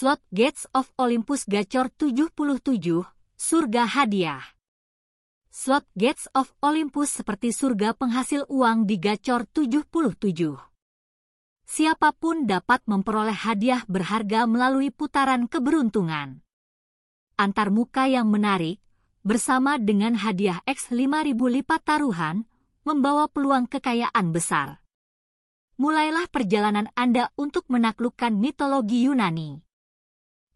Slot Gates of Olympus Gacor 77, Surga Hadiah. Slot Gates of Olympus seperti surga penghasil uang di Gacor 77. Siapa pun dapat memperoleh hadiah berharga melalui putaran keberuntungan. Antar muka yang menarik, bersama dengan hadiah X 5000 lipat taruhan, membawa peluang kekayaan besar. Mulailah perjalanan Anda untuk menaklukkan mitologi Yunani.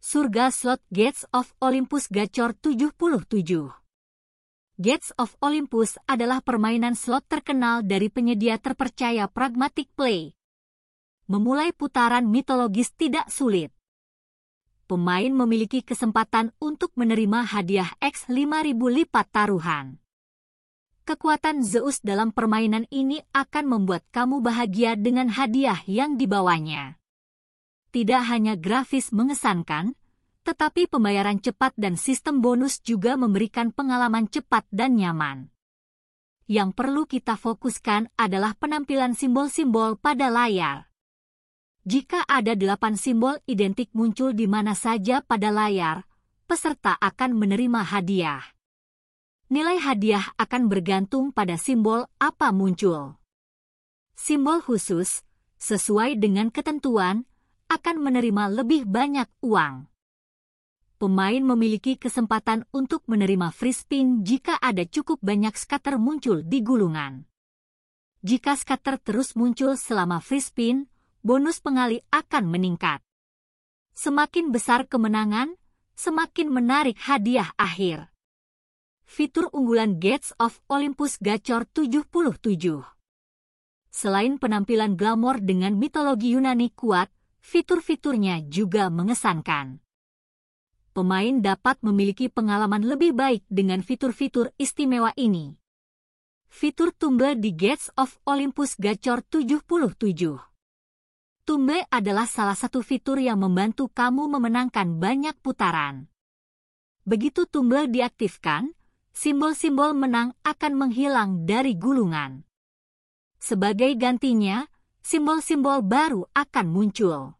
Surga Slot Gates of Olympus Gacor 77 Gates of Olympus adalah permainan slot terkenal dari penyedia terpercaya Pragmatic Play. Memulai putaran mitologis tidak sulit. Pemain memiliki kesempatan untuk menerima hadiah X 5000 lipat taruhan. Kekuatan Zeus dalam permainan ini akan membuat kamu bahagia dengan hadiah yang dibawanya tidak hanya grafis mengesankan, tetapi pembayaran cepat dan sistem bonus juga memberikan pengalaman cepat dan nyaman. Yang perlu kita fokuskan adalah penampilan simbol-simbol pada layar. Jika ada delapan simbol identik muncul di mana saja pada layar, peserta akan menerima hadiah. Nilai hadiah akan bergantung pada simbol apa muncul. Simbol khusus, sesuai dengan ketentuan, akan menerima lebih banyak uang. Pemain memiliki kesempatan untuk menerima free spin jika ada cukup banyak scatter muncul di gulungan. Jika scatter terus muncul selama free spin, bonus pengali akan meningkat. Semakin besar kemenangan, semakin menarik hadiah akhir. Fitur unggulan Gates of Olympus Gacor 77 Selain penampilan glamor dengan mitologi Yunani kuat, fitur-fiturnya juga mengesankan. Pemain dapat memiliki pengalaman lebih baik dengan fitur-fitur istimewa ini. Fitur Tumble di Gates of Olympus Gacor 77 Tumble adalah salah satu fitur yang membantu kamu memenangkan banyak putaran. Begitu Tumble diaktifkan, simbol-simbol menang akan menghilang dari gulungan. Sebagai gantinya, simbol-simbol baru akan muncul.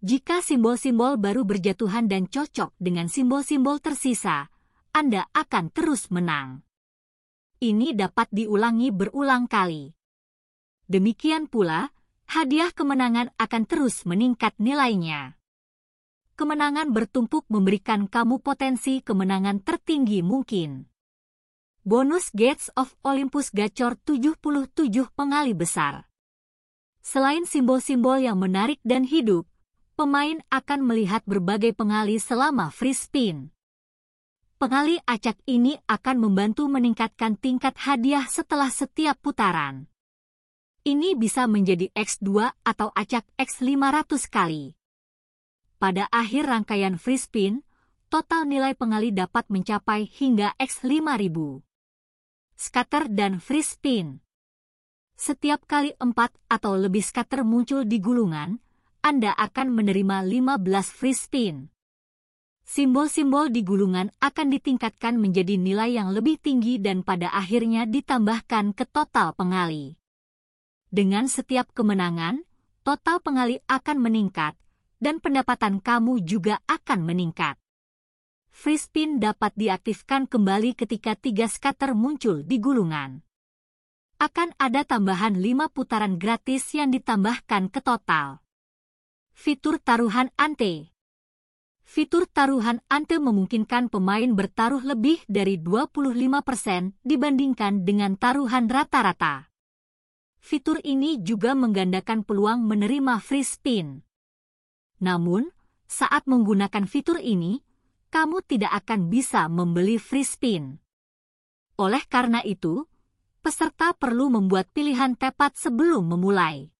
Jika simbol-simbol baru berjatuhan dan cocok dengan simbol-simbol tersisa, Anda akan terus menang. Ini dapat diulangi berulang kali. Demikian pula, hadiah kemenangan akan terus meningkat nilainya. Kemenangan bertumpuk memberikan kamu potensi kemenangan tertinggi mungkin. Bonus Gates of Olympus Gacor 77 pengali besar. Selain simbol-simbol yang menarik dan hidup, pemain akan melihat berbagai pengali selama free spin. Pengali acak ini akan membantu meningkatkan tingkat hadiah setelah setiap putaran. Ini bisa menjadi X2 atau acak X500 kali. Pada akhir rangkaian free spin, total nilai pengali dapat mencapai hingga X5000. Scatter dan free spin setiap kali empat atau lebih scatter muncul di gulungan, Anda akan menerima 15 free spin. Simbol-simbol di gulungan akan ditingkatkan menjadi nilai yang lebih tinggi dan pada akhirnya ditambahkan ke total pengali. Dengan setiap kemenangan, total pengali akan meningkat, dan pendapatan kamu juga akan meningkat. Free spin dapat diaktifkan kembali ketika tiga scatter muncul di gulungan akan ada tambahan 5 putaran gratis yang ditambahkan ke total. Fitur taruhan ante Fitur taruhan ante memungkinkan pemain bertaruh lebih dari 25% dibandingkan dengan taruhan rata-rata. Fitur ini juga menggandakan peluang menerima free spin. Namun, saat menggunakan fitur ini, kamu tidak akan bisa membeli free spin. Oleh karena itu, peserta perlu membuat pilihan tepat sebelum memulai.